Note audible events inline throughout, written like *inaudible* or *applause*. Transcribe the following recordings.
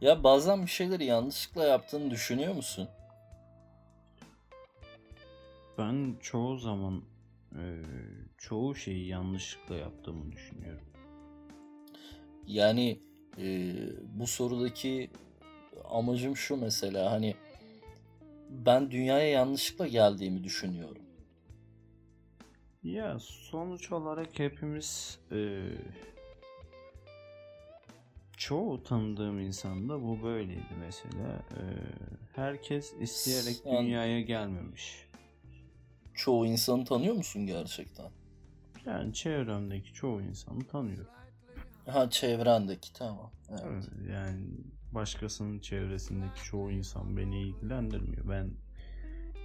Ya bazen bir şeyleri yanlışlıkla yaptığını düşünüyor musun? Ben çoğu zaman e, çoğu şeyi yanlışlıkla yaptığımı düşünüyorum. Yani e, bu sorudaki amacım şu mesela hani ben dünyaya yanlışlıkla geldiğimi düşünüyorum. Ya sonuç olarak hepimiz e, çoğu tanıdığım insanda bu böyleydi mesela. E, herkes isteyerek Sen- dünyaya gelmemiş. Çoğu insanı tanıyor musun gerçekten? Yani çevremdeki çoğu insanı tanıyorum. Ha çevrendeki tamam. Evet. Evet, Yani başkasının çevresindeki çoğu insan beni ilgilendirmiyor. Ben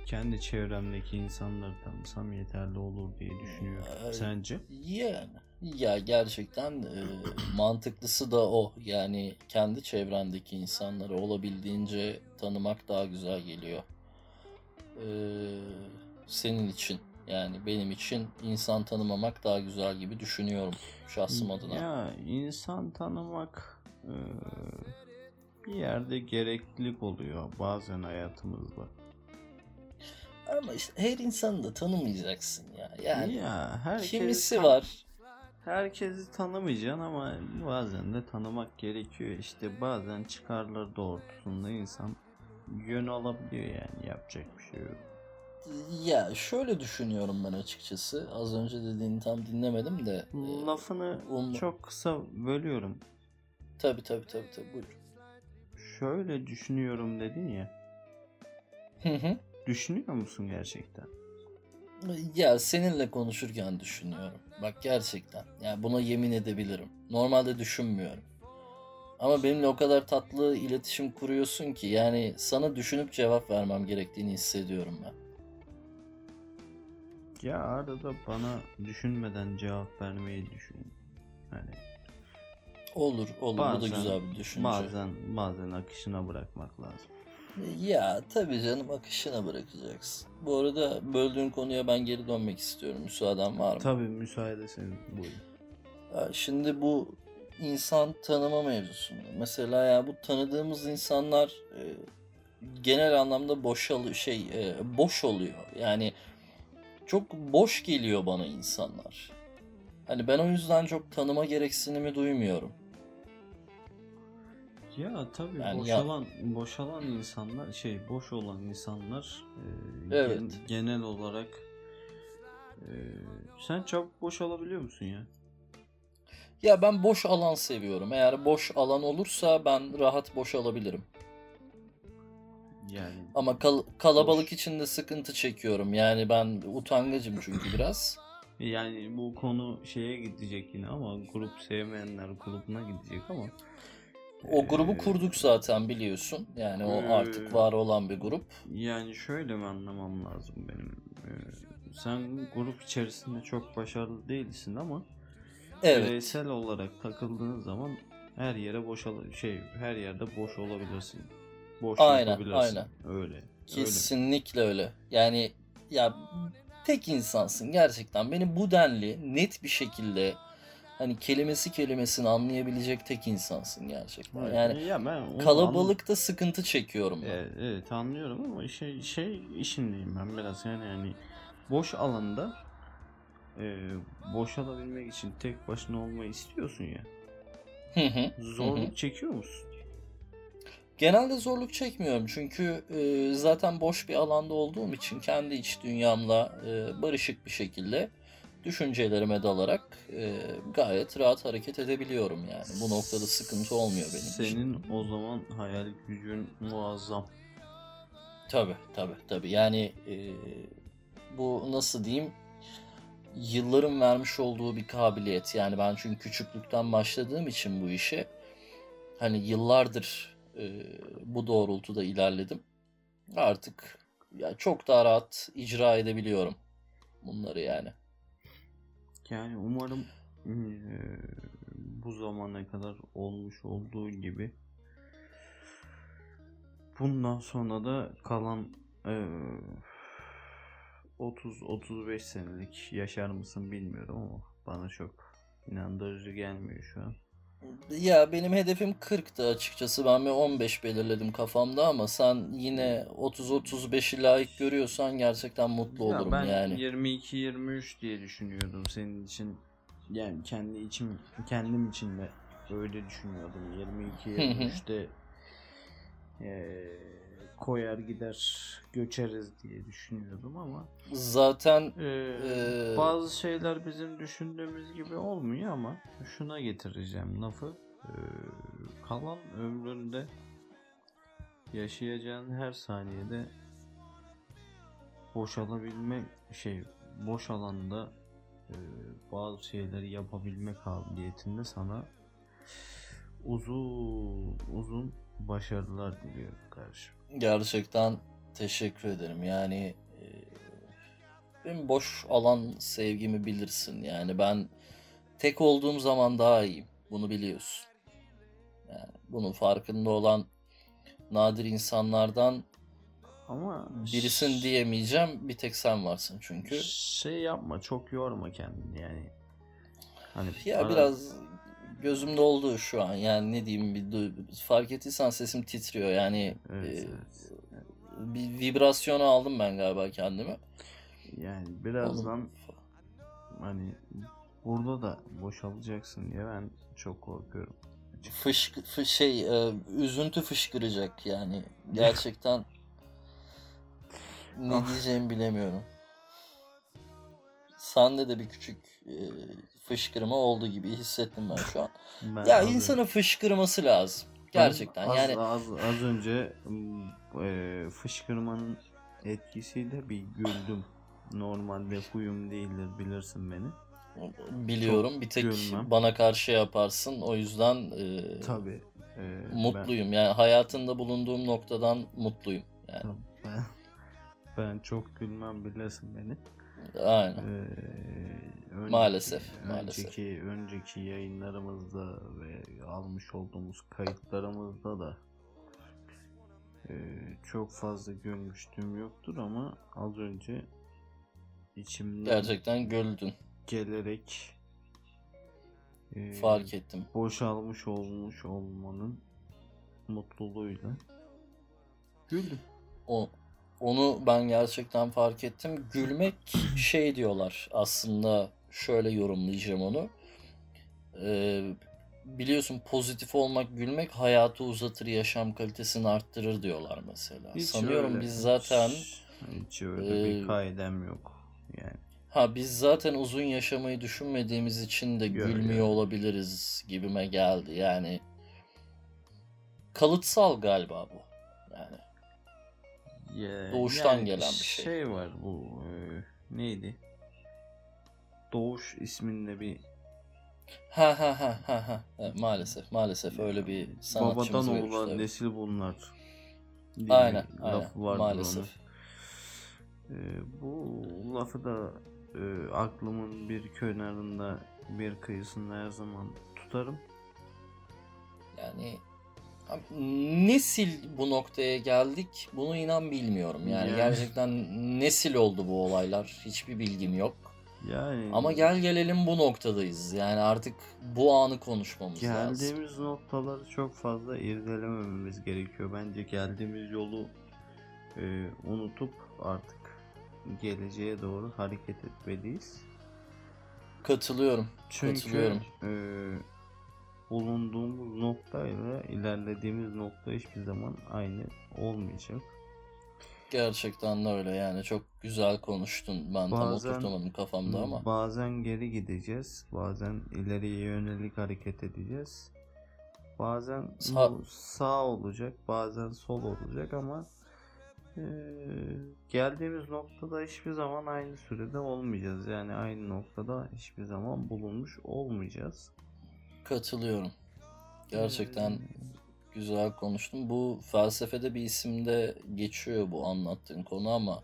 kendi çevremdeki insanları tanısam yeterli olur diye düşünüyorum. Ee, Sence? Yani ya gerçekten e, mantıklısı da o. Yani kendi çevrendeki insanları olabildiğince tanımak daha güzel geliyor. Ee, senin için yani benim için insan tanımamak daha güzel gibi düşünüyorum şahsım adına. Ya insan tanımak e, bir yerde gereklilik oluyor bazen hayatımızda. Ama işte her insanı da tanımayacaksın ya. Yani ya herkes kimisi var. Herkesi tanımayacaksın ama bazen de tanımak gerekiyor. İşte bazen çıkarları doğrultusunda insan yön alabiliyor yani yapacak bir şey yok. Ya şöyle düşünüyorum ben açıkçası. Az önce dediğini tam dinlemedim de. e, Lafını um- çok kısa bölüyorum. Tabii tabii tabii tabii buyur. Şöyle düşünüyorum dedin ya. Hı hı. Düşünüyor musun gerçekten? Ya seninle konuşurken düşünüyorum. Bak gerçekten. Ya buna yemin edebilirim. Normalde düşünmüyorum. Ama benimle o kadar tatlı iletişim kuruyorsun ki yani sana düşünüp cevap vermem gerektiğini hissediyorum ben. Ya arada bana düşünmeden cevap vermeyi düşün. Hani Olur, olur. bu da Bazen- güzel bir düşünce. bazen bazen akışına bırakmak lazım. Ya tabii canım akışına bırakacaksın. Bu arada böldüğün konuya ben geri dönmek istiyorum. Müsaaden var mı? Tabii müsaade senin buyurun. Ya Şimdi bu insan tanıma mevzusunda. Mesela ya bu tanıdığımız insanlar e, genel anlamda boşalı şey e, boş oluyor. Yani çok boş geliyor bana insanlar. Hani ben o yüzden çok tanıma gereksinimi duymuyorum. Ya tabii Yani ya- boşalan boşalan insanlar şey boş olan insanlar e, Evet. gen- genel olarak e, sen çabuk boşalabiliyor musun ya? Ya ben boş alan seviyorum. Eğer boş alan olursa ben rahat boşalabilirim. Yani Ama kal- kalabalık Boş. içinde sıkıntı çekiyorum. Yani ben utangacım çünkü biraz. yani bu konu şeye gidecek yine ama grup sevmeyenler grubuna gidecek ama O grubu e, kurduk zaten biliyorsun. Yani o Ee, artık var olan bir grup. Yani şöyle mi anlamam lazım benim? Ee, sen grup içerisinde çok başarılı değilsin ama Evet. bireysel olarak takıldığın zaman her yere boş şey her yerde boş olabilirsin. Boş Aynen, aynen. Öyle. Öyle. Kesinlikle öyle. Yani ya tek insansın gerçekten. Beni bu denli net bir şekilde hani kelimesi kelimesini anlayabilecek tek insansın gerçekten. Evet. Yani ya ben kalabalıkta sıkıntı çekiyorum ben. Evet, evet anlıyorum ama şey şey işindeyim ben biraz yani yani boş alanda e, boşalabilmek için tek başına olmayı istiyorsun ya. Hı hı. Zorluk çekiyor musun? Genelde zorluk çekmiyorum çünkü e, zaten boş bir alanda olduğum için kendi iç dünyamla e, barışık bir şekilde düşüncelerime dalarak e, gayet rahat hareket edebiliyorum yani. Bu noktada sıkıntı olmuyor benim için. Senin o zaman hayal gücün muazzam. Tabii tabii tabii. Yani e, bu nasıl diyeyim yılların vermiş olduğu bir kabiliyet. Yani ben çünkü küçüklükten başladığım için bu işe hani yıllardır e, bu doğrultuda ilerledim. Artık ya çok daha rahat icra edebiliyorum bunları yani. Yani umarım eee, bu zamana kadar olmuş olduğu gibi bundan sonra da kalan eee, 30-35 senelik yaşar mısın bilmiyorum ama bana çok inandırıcı gelmiyor şu an. Ya benim hedefim 40'tı açıkçası. Ben bir 15 belirledim kafamda ama sen yine 30-35'i layık görüyorsan gerçekten mutlu Ya olurum ben yani. 22-23 diye düşünüyordum senin için. Yani kendi içim kendim için de öyle düşünüyordum. 22-23'te eee, koyar gider göçeriz diye düşünüyordum ama Zaten eee, Ee, bazı şeyler bizim düşündüğümüz gibi olmuyor ama şuna getireceğim lafı. Eee, kalan ömründe yaşayacağın her saniyede boşalabilme şey boş alanda e, bazı şeyleri yapabilme kabiliyetinde sana uzun uzun başarılar diliyorum kardeşim. Gerçekten teşekkür ederim. Yani e, benim boş alan sevgimi bilirsin. Yani ben tek olduğum zaman daha iyiyim. Bunu biliyorsun. Yani bunun farkında olan nadir insanlardan Ama birisin diyemeyeceğim. Bir tek sen varsın çünkü. şey yapma çok yorma kendini yani. Hani Ya ara- biraz gözümde oldu şu an. Yani ne diyeyim bir fark ettiysen sesim titriyor. Yani Evet, e, evet. bir vibrasyonu aldım ben galiba kendimi. Yani Oğlum, birazdan hani burada da boşalacaksın diye ben çok korkuyorum. fışk fı- şey e, üzüntü fışkıracak yani. *laughs* Gerçekten ne Ah. diyeceğimi bilemiyorum. Sende de bir küçük e, fışkırma oldu gibi hissettim ben şu an. Ben Ya az- insanın fışkırması lazım. Gerçekten az, yani az, az önce e, fışkırmanın etkisiyle bir güldüm. Normalde huyum değildir bilirsin beni. biliyorum bir tek gülmem. bana karşı yaparsın. O yüzden e, Tabii. e, mutluyum. Yani hayatında bulunduğum noktadan mutluyum. Yani Ben, ben, ben çok gülmem bilirsin beni. Aynen. Ee, önceki- Maalesef, maalesef. Önceki, önceki yayınlarımızda ve almış olduğumuz kayıtlarımızda da e, çok fazla gülmüştüm yoktur ama az önce içimden Gerçekten güldün. gelerek e, Fark ettim. boşalmış olmuş olmanın mutluluğuyla güldüm. O onu ben gerçekten fark ettim. Gülmek *clears throat* şey diyorlar aslında şöyle yorumlayacağım onu. Ee, biliyorsun pozitif olmak, gülmek hayatı uzatır, yaşam kalitesini arttırır diyorlar mesela. Hiç Sanıyorum öyle- biz zaten hiç, öyle e, bir kaidem yok. Yani ha biz zaten uzun yaşamayı düşünmediğimiz için de Yok, gülmüyor olabiliriz gibime geldi. Yani kalıtsal galiba bu. Yani Ya- Doğuştan gelen bir şey. Şey var bu e, neydi? Doğuş isminde bir Ha ha ha ha ha. Evet, maalesef maalesef öyle bir sanatçımız babadan oğula işte. nesil bunlar. diye Aynen aynen maalesef. onun. E, bu lafı da e, aklımın bir kenarında bir kıyısında her zaman tutarım. Yani nesil bu noktaya geldik bunu inan bilmiyorum. Yani Yani. gerçekten nesil oldu bu olaylar. Hiçbir bilgim yok. Yani Ama gel gelelim bu noktadayız. Yani artık bu anı konuşmamız lazım. Geldiğimiz noktaları çok fazla irdelemememiz gerekiyor. Bence geldiğimiz yolu e, unutup artık geleceğe doğru hareket etmeliyiz. Katılıyorum. Çünkü Katılıyorum. e, bulunduğumuz noktayla ilerlediğimiz nokta hiçbir zaman aynı olmayacak. Gerçekten de öyle yani çok güzel konuştun. Ben tam Bazen- oturtamadım kafamda ama. Bazen geri gideceğiz, bazen ileriye yönelik hareket edeceğiz. Bazen Sağ- sağ olacak, bazen sol olacak ama eee, geldiğimiz noktada hiçbir zaman aynı sürede olmayacağız. Yani aynı noktada hiçbir zaman bulunmuş olmayacağız. Katılıyorum. Gerçekten Eee, güzel konuştun. Bu felsefede bir isimde geçiyor bu anlattığın konu ama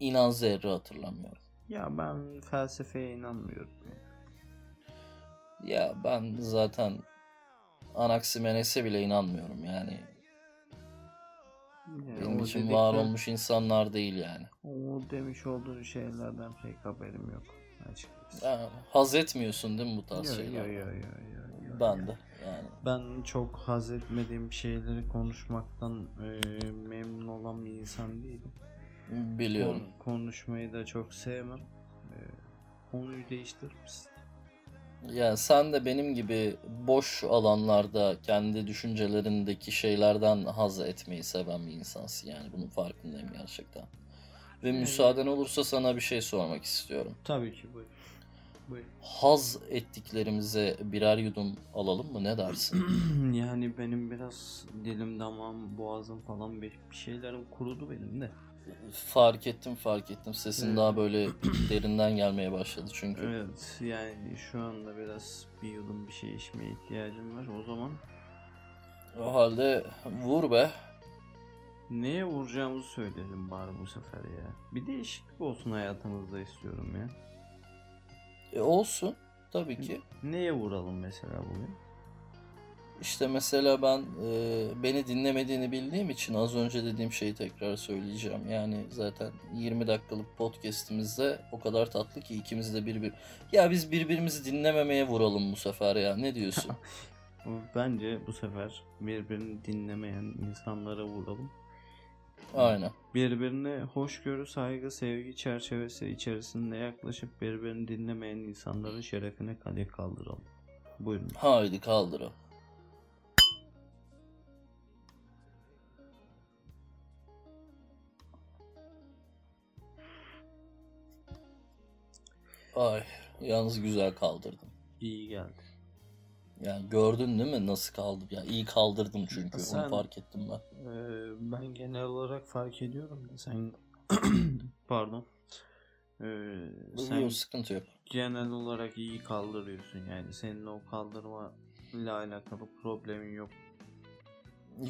inan zerre hatırlamıyorum. ya ben felsefeye inanmıyorum. Ya ben zaten Anaximenes'e bile inanmıyorum yani. Yani Benim için dedikler- var olmuş insanlar değil yani. O demiş olduğun şeylerden pek haberim yok açıkçası. Ya, haz etmiyorsun değil mi bu tarz Yo, yo, şeylerden? yo, yo, yo, yo. Ben de yani. Ben çok haz etmediğim şeyleri konuşmaktan e, memnun olan bir insan değilim. Biliyorum. Kon- konuşmayı da çok sevmem. E, konuyu değiştirir misin? Yani sen de benim gibi boş alanlarda kendi düşüncelerindeki şeylerden haz etmeyi seven bir insansın yani bunun farkındayım gerçekten. Ve müsaaden olursa sana bir şey sormak istiyorum. Tabii ki buyur. Buyur. Haz ettiklerimize birer yudum alalım mı ne dersin? *clears throat* yani benim biraz dilim damağım boğazım falan bir, bir şeylerim kurudu benim de. Fark ettim fark ettim sesin Evet. daha böyle *clears throat* derinden gelmeye başladı çünkü. Evet yani şu anda biraz bir yudum bir şey içmeye ihtiyacım var. O zaman O halde vur be. Neye vuracağımızı söyleyelim bari bu sefer ya. Bir değişiklik olsun hayatımızda istiyorum ya. E, olsun tabii ki. Neye vuralım mesela bugün? İşte mesela ben e, beni dinlemediğini bildiğim için az önce dediğim şeyi tekrar söyleyeceğim. Yani zaten 20 dakikalık podcast'imizde o kadar tatlı ki ikimiz de birbir... Ya biz birbirimizi dinlememeye vuralım bu sefer ya. Ne diyorsun? *laughs* Bence bu sefer birbirini dinlemeyen insanlara vuralım. Aynen. Birbirine hoşgörü, saygı, sevgi çerçevesi içerisinde yaklaşıp birbirini dinlemeyen insanların şerefine kadeh kaldıralım. Buyurun. Haydi kaldıralım. Ay, yalnız güzel kaldırdım. İyi geldi. Yani gördün değil mi nasıl kaldım? Ya iyi kaldırdım çünkü Sen- onu fark ettim ben. Ee, ben genel olarak fark ediyorum sen *clears throat* pardon. Ee, sen Yok sıkıntı yok. genel olarak iyi kaldırıyorsun yani senin o kaldırma ile alakalı problemin yok.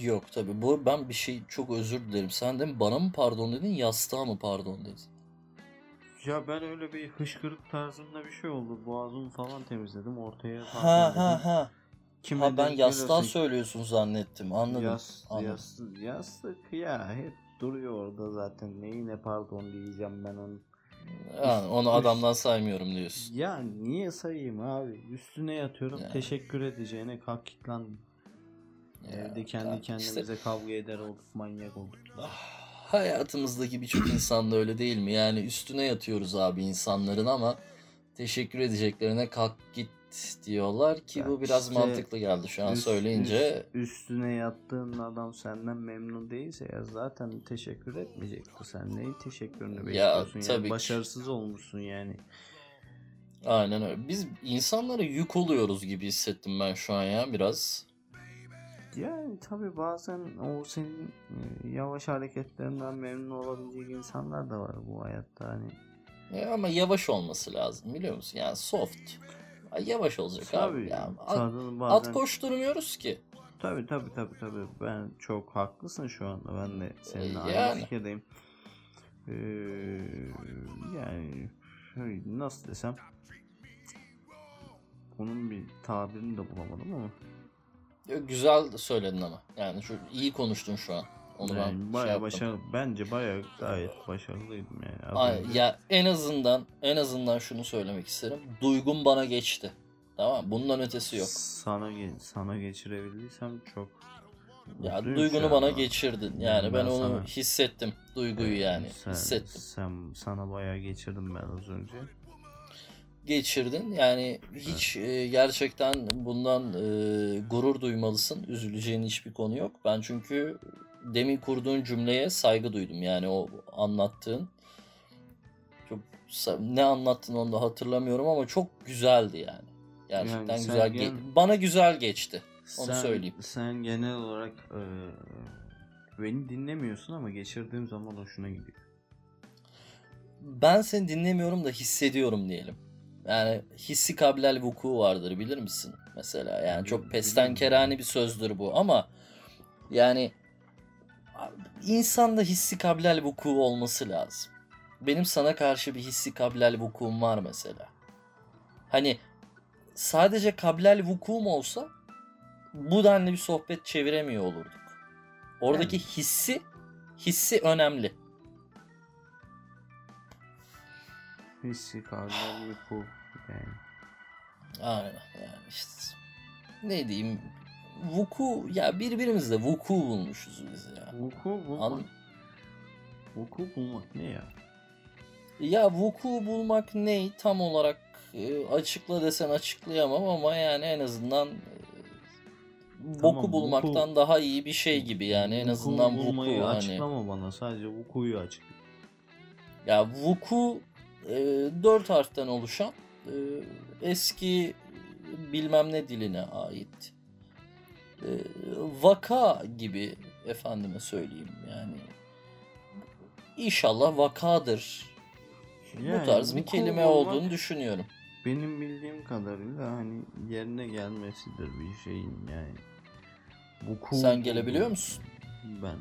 Yok tabii. Bu ben bir şey çok özür dilerim. Sen de bana mı pardon dedin, yastığa mı pardon dedin? Ya ben öyle bir hışkırık tarzında bir şey oldu. Boğazımı falan temizledim. Ortaya Ha ha ha. Kime Ha ben yastığa söylüyorsun zannettim. Anladım. Yas, anladım. yastık, yastık ya hep duruyor orada zaten. Neyine pardon diyeceğim ben onu. Yani onu adamdan saymıyorum diyorsun. Ya niye sayayım abi? Üstüne yatıyorum. Yani. Teşekkür edeceğine kalk git lan. Evde kendi kendimize işte- kavga eder olduk. Manyak olduk. Ah, Hayatımızdaki birçok insan da öyle değil mi? Yani üstüne yatıyoruz abi insanların ama teşekkür edeceklerine kalk git diyorlar ki Ya bu biraz işte mantıklı geldi şu an Üst- söyleyince. üst- üstüne yattığın adam senden memnun değilse ya zaten teşekkür etmeyecekti. Sen neyin teşekkürünü bekliyorsun? tabii yani ki. başarısız olmuşsun yani. Aynen öyle. Biz insanlara yük oluyoruz gibi hissettim ben şu an ya biraz. Yani tabii bazen o senin e, yavaş hareketlerinden memnun olabilecek insanlar da var bu hayatta hani. Ya ama yavaş olması lazım biliyor musun? Yani soft. Yavaş olacak abi. Tabii Ya, at, tadını at bazen koşturmuyoruz ki. tabii tabii tabii tabii ben çok haklısın şu anda ben de seninle E, aynı yani. fikirdeyim. Ee, yani nasıl desem bunun bir tabirini de bulamadım ama Güzel söyledin ama. Yani şu iyi konuştun şu an. Onu ben yani şey bayağı yaptım. başarılı bence bayağı gayet başarılıydım yani. Ay, ya en azından en azından şunu söylemek isterim. Duygum bana geçti. Tamam Bundan ötesi yok. Sana sana geçirebildiysem çok Ya duygunu şu bana an. geçirdin. Yani Yani ben, ben onu sana- hissettim. Duyguyu yani. Sen, Hissettim. Sen sana bayağı geçirdim ben az önce. Geçirdin. Yani hiç e, gerçekten bundan e, gurur duymalısın. Üzüleceğin hiçbir konu yok. Ben çünkü demin kurduğun cümleye saygı duydum. Yani o anlattığın çok ne anlattın onu da hatırlamıyorum ama çok güzeldi yani. Gerçekten Yani güzel. ge- gen- bana güzel geçti. Onu sen, söyleyeyim. Sen genel olarak e, beni dinlemiyorsun ama geçirdiğim zaman hoşuna gidiyor. Ben seni dinlemiyorum da hissediyorum diyelim. Yani hissi kabilel vuku vardır bilir misin? Mesela yani çok pestenkerane bir sözdür bu ama yani insanda hissi kabilel vuku olması lazım. Benim sana karşı bir hissi kabilel vukuum var mesela. Hani sadece kabilel vukuum olsa bu denli bir sohbet çeviremiyor olurduk. Oradaki hissi hissi önemli. Hissi kavramı bu yani. Aynen yani işte. ne diyeyim vuku ya birbirimizle vuku bulmuşuz biz ya. Vuku bulmak. An- Vuku bulmak ne ya? Ya vuku bulmak ne tam olarak e, açıkla desen açıklayamam ama yani en azından e, Tamam, boku vuku- bulmaktan daha iyi bir şey gibi yani en Vuku azından bulmayı vuku hani. açıklama bana. Sadece vukuyu açıkla. Ya vuku e, dört harften oluşan e, eski bilmem ne diline ait e, vaka gibi efendime söyleyeyim yani İnşallah vakadır. Yani Bu tarz bir kelime olduğunu düşünüyorum. Benim bildiğim kadarıyla hani yerine gelmesidir bir şeyin yani. Vuku Sen gelebiliyor musun? Ben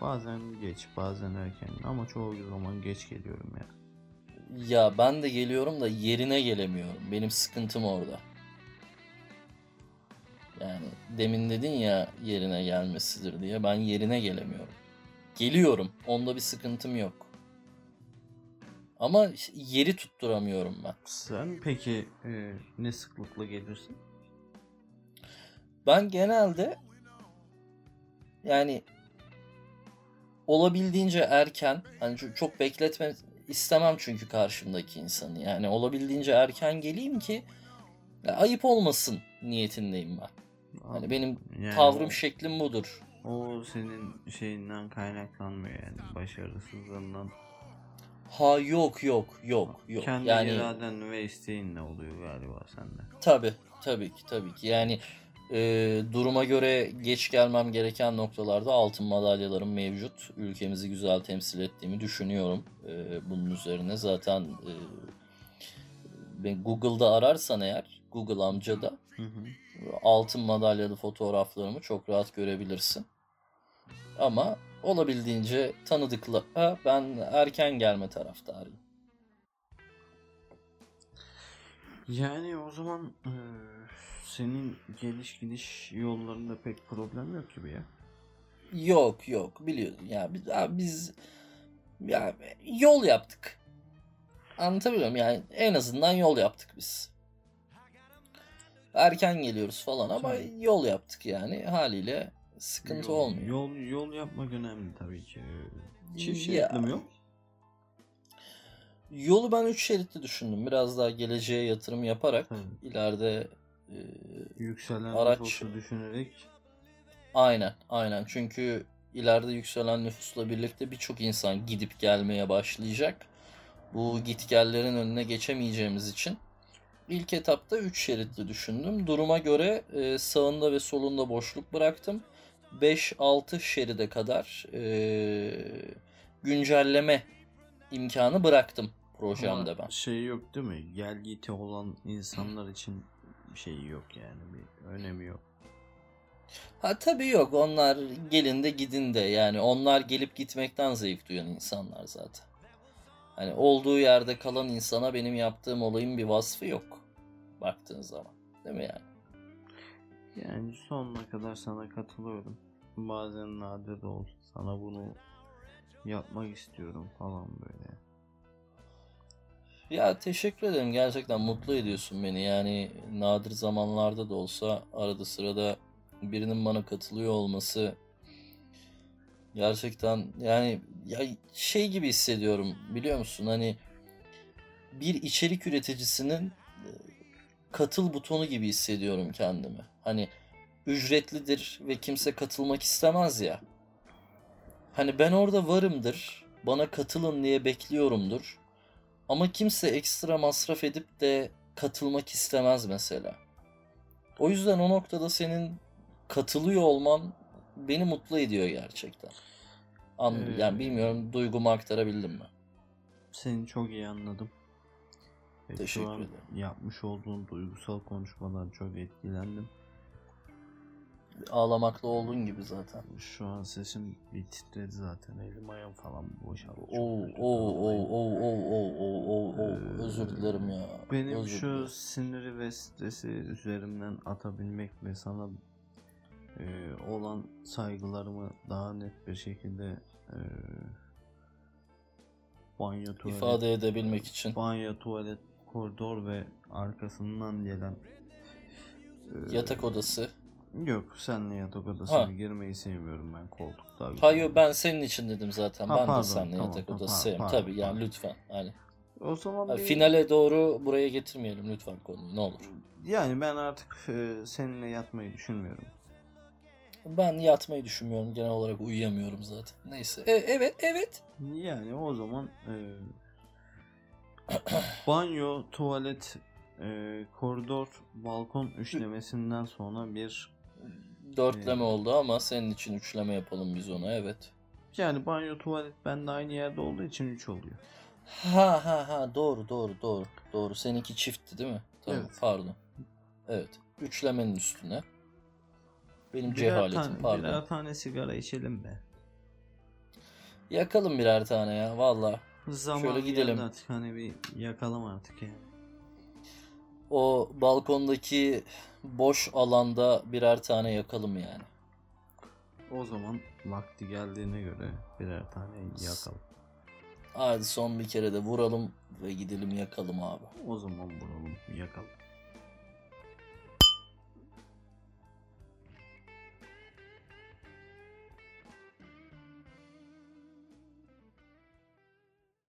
bazen geç bazen erken ama çoğu zaman geç geliyorum ya. Ya ben de geliyorum da yerine gelemiyorum. Benim sıkıntım orada. Yani demin dedin ya yerine gelmesidir diye. Ben yerine gelemiyorum. Geliyorum. Onda bir sıkıntım yok. Ama yeri tutturamıyorum ben. Sen peki e, ne sıklıkla gelirsin? Ben genelde yani olabildiğince erken hani çok bekletme istemem çünkü karşımdaki insanı. Yani olabildiğince erken geleyim ki ayıp olmasın niyetindeyim ben. Hani benim Yani tavrım o- şeklim budur. O senin şeyinden kaynaklanmıyor yani başarısızlığından. Ha yok yok yok yok. Kendi yani iraden ve isteğinle oluyor galiba sende. Tabii, tabii ki, tabii ki. Yani e, duruma göre geç gelmem gereken noktalarda altın madalyalarım mevcut. Ülkemizi güzel temsil ettiğimi düşünüyorum. E, bunun üzerine zaten e, ben Google'da ararsan eğer, Google amcada Hı hı. altın madalyalı fotoğraflarımı çok rahat görebilirsin. Ama olabildiğince tanıdıkla Ha, ben erken gelme taraftarıyım. Yani o zaman e, senin geliş gidiş yollarında pek problem yok gibi ya. Yok yok biliyorsun ya biz, abi biz ya yol yaptık. Anlatabiliyor muyum? Yani en azından yol yaptık biz. Erken geliyoruz falan ama Tabii. yol yaptık yani haliyle sıkıntı Yol- olmuyor. Yol yol yapmak önemli tabii ki. Çift şeritli mi yok? Yolu ben 3 şeritli düşündüm. Biraz daha geleceğe yatırım yaparak Tabii. ileride e, Yükselen Araç- nüfusu düşünerek aynen aynen çünkü ileride yükselen nüfusla birlikte birçok insan gidip gelmeye başlayacak. Bu gitgellerin önüne geçemeyeceğimiz için ilk etapta 3 şeritli düşündüm. Duruma göre e, sağında ve solunda boşluk bıraktım. 5-6 şeride kadar e, güncelleme imkanı bıraktım projemde Ama ben. şey yok değil mi? Gel giti olan insanlar için şey yok yani bir önemi yok. Ha tabii yok onlar gelin de gidin de yani onlar gelip gitmekten zevk duyan insanlar zaten. Hani olduğu yerde kalan insana benim yaptığım olayın bir vasfı yok baktığın zaman. Değil mi yani? Yani sonuna kadar sana katılıyorum. Bazen nadir de olsa sana bunu yapmak istiyorum falan böyle. Ya teşekkür ederim gerçekten mutlu ediyorsun beni yani nadir zamanlarda da olsa arada sırada birinin bana katılıyor olması gerçekten yani ya şey gibi hissediyorum biliyor musun hani bir içerik üreticisinin e, katıl butonu gibi hissediyorum kendimi. Hani ücretlidir ve kimse katılmak istemez ya. Hani ben orada varımdır. Bana katılın diye bekliyorumdur. Ama kimse ekstra masraf edip de katılmak istemez mesela. O yüzden o noktada senin katılıyor olman beni mutlu ediyor gerçekten. An Ee, yani bilmiyorum duygumu aktarabildim mi? Seni çok iyi anladım. Teşekkür ederim. yapmış olduğun duygusal konuşmadan çok etkilendim. Ağlamakta olduğun gibi zaten. Şu an sesim bir titredi zaten. Elim ayağım falan boşaldı. Oo, oo, oo, oo, oo, oo, oo, oo. Ee, Özür dilerim ya. Benim Özür şu dilerim. siniri ve stresi üzerimden atabilmek ve sana e, olan saygılarımı daha net bir şekilde e, banyo tuvalet ifade edebilmek için. banyo tuvalet koridor ve arkasından gelen Ee, Yatak odası. Yok senle yatak odasına Ha. girmeyi sevmiyorum ben koltukta. Hayır ben senin için dedim zaten. Ha, ben pardon, de seninle tamam, yatak ha, odası pardon, sevmiyorum. Tabii yani pardon. lütfen. Hani O zaman Ha, bir- finale doğru buraya getirmeyelim lütfen konuyu ne olur. Yani ben artık e, seninle yatmayı düşünmüyorum. Ben yatmayı düşünmüyorum. Genel olarak uyuyamıyorum zaten. Neyse. E, evet, evet. Yani o zaman e, banyo, tuvalet, e, koridor, balkon üçlemesinden sonra bir Dörtleme Ee, oldu ama senin için üçleme yapalım biz ona. Evet. yani banyo, tuvalet bende aynı yerde olduğu için 3 oluyor. Ha ha ha doğru doğru doğru. Doğru. Seninki çiftti değil mi? Tamam Evet. pardon. Evet. Üçlemenin üstüne. Benim Birer cehaletim tane, pardon. birer tane sigara içelim be. Yakalım birer tane ya valla. Zaman Şöyle gidelim. artık hani bir yakalım artık yani. O balkondaki boş alanda birer tane yakalım yani. O zaman vakti geldiğine göre birer tane yakalım. Hadi son bir kere de vuralım ve gidelim yakalım abi. O zaman vuralım yakalım.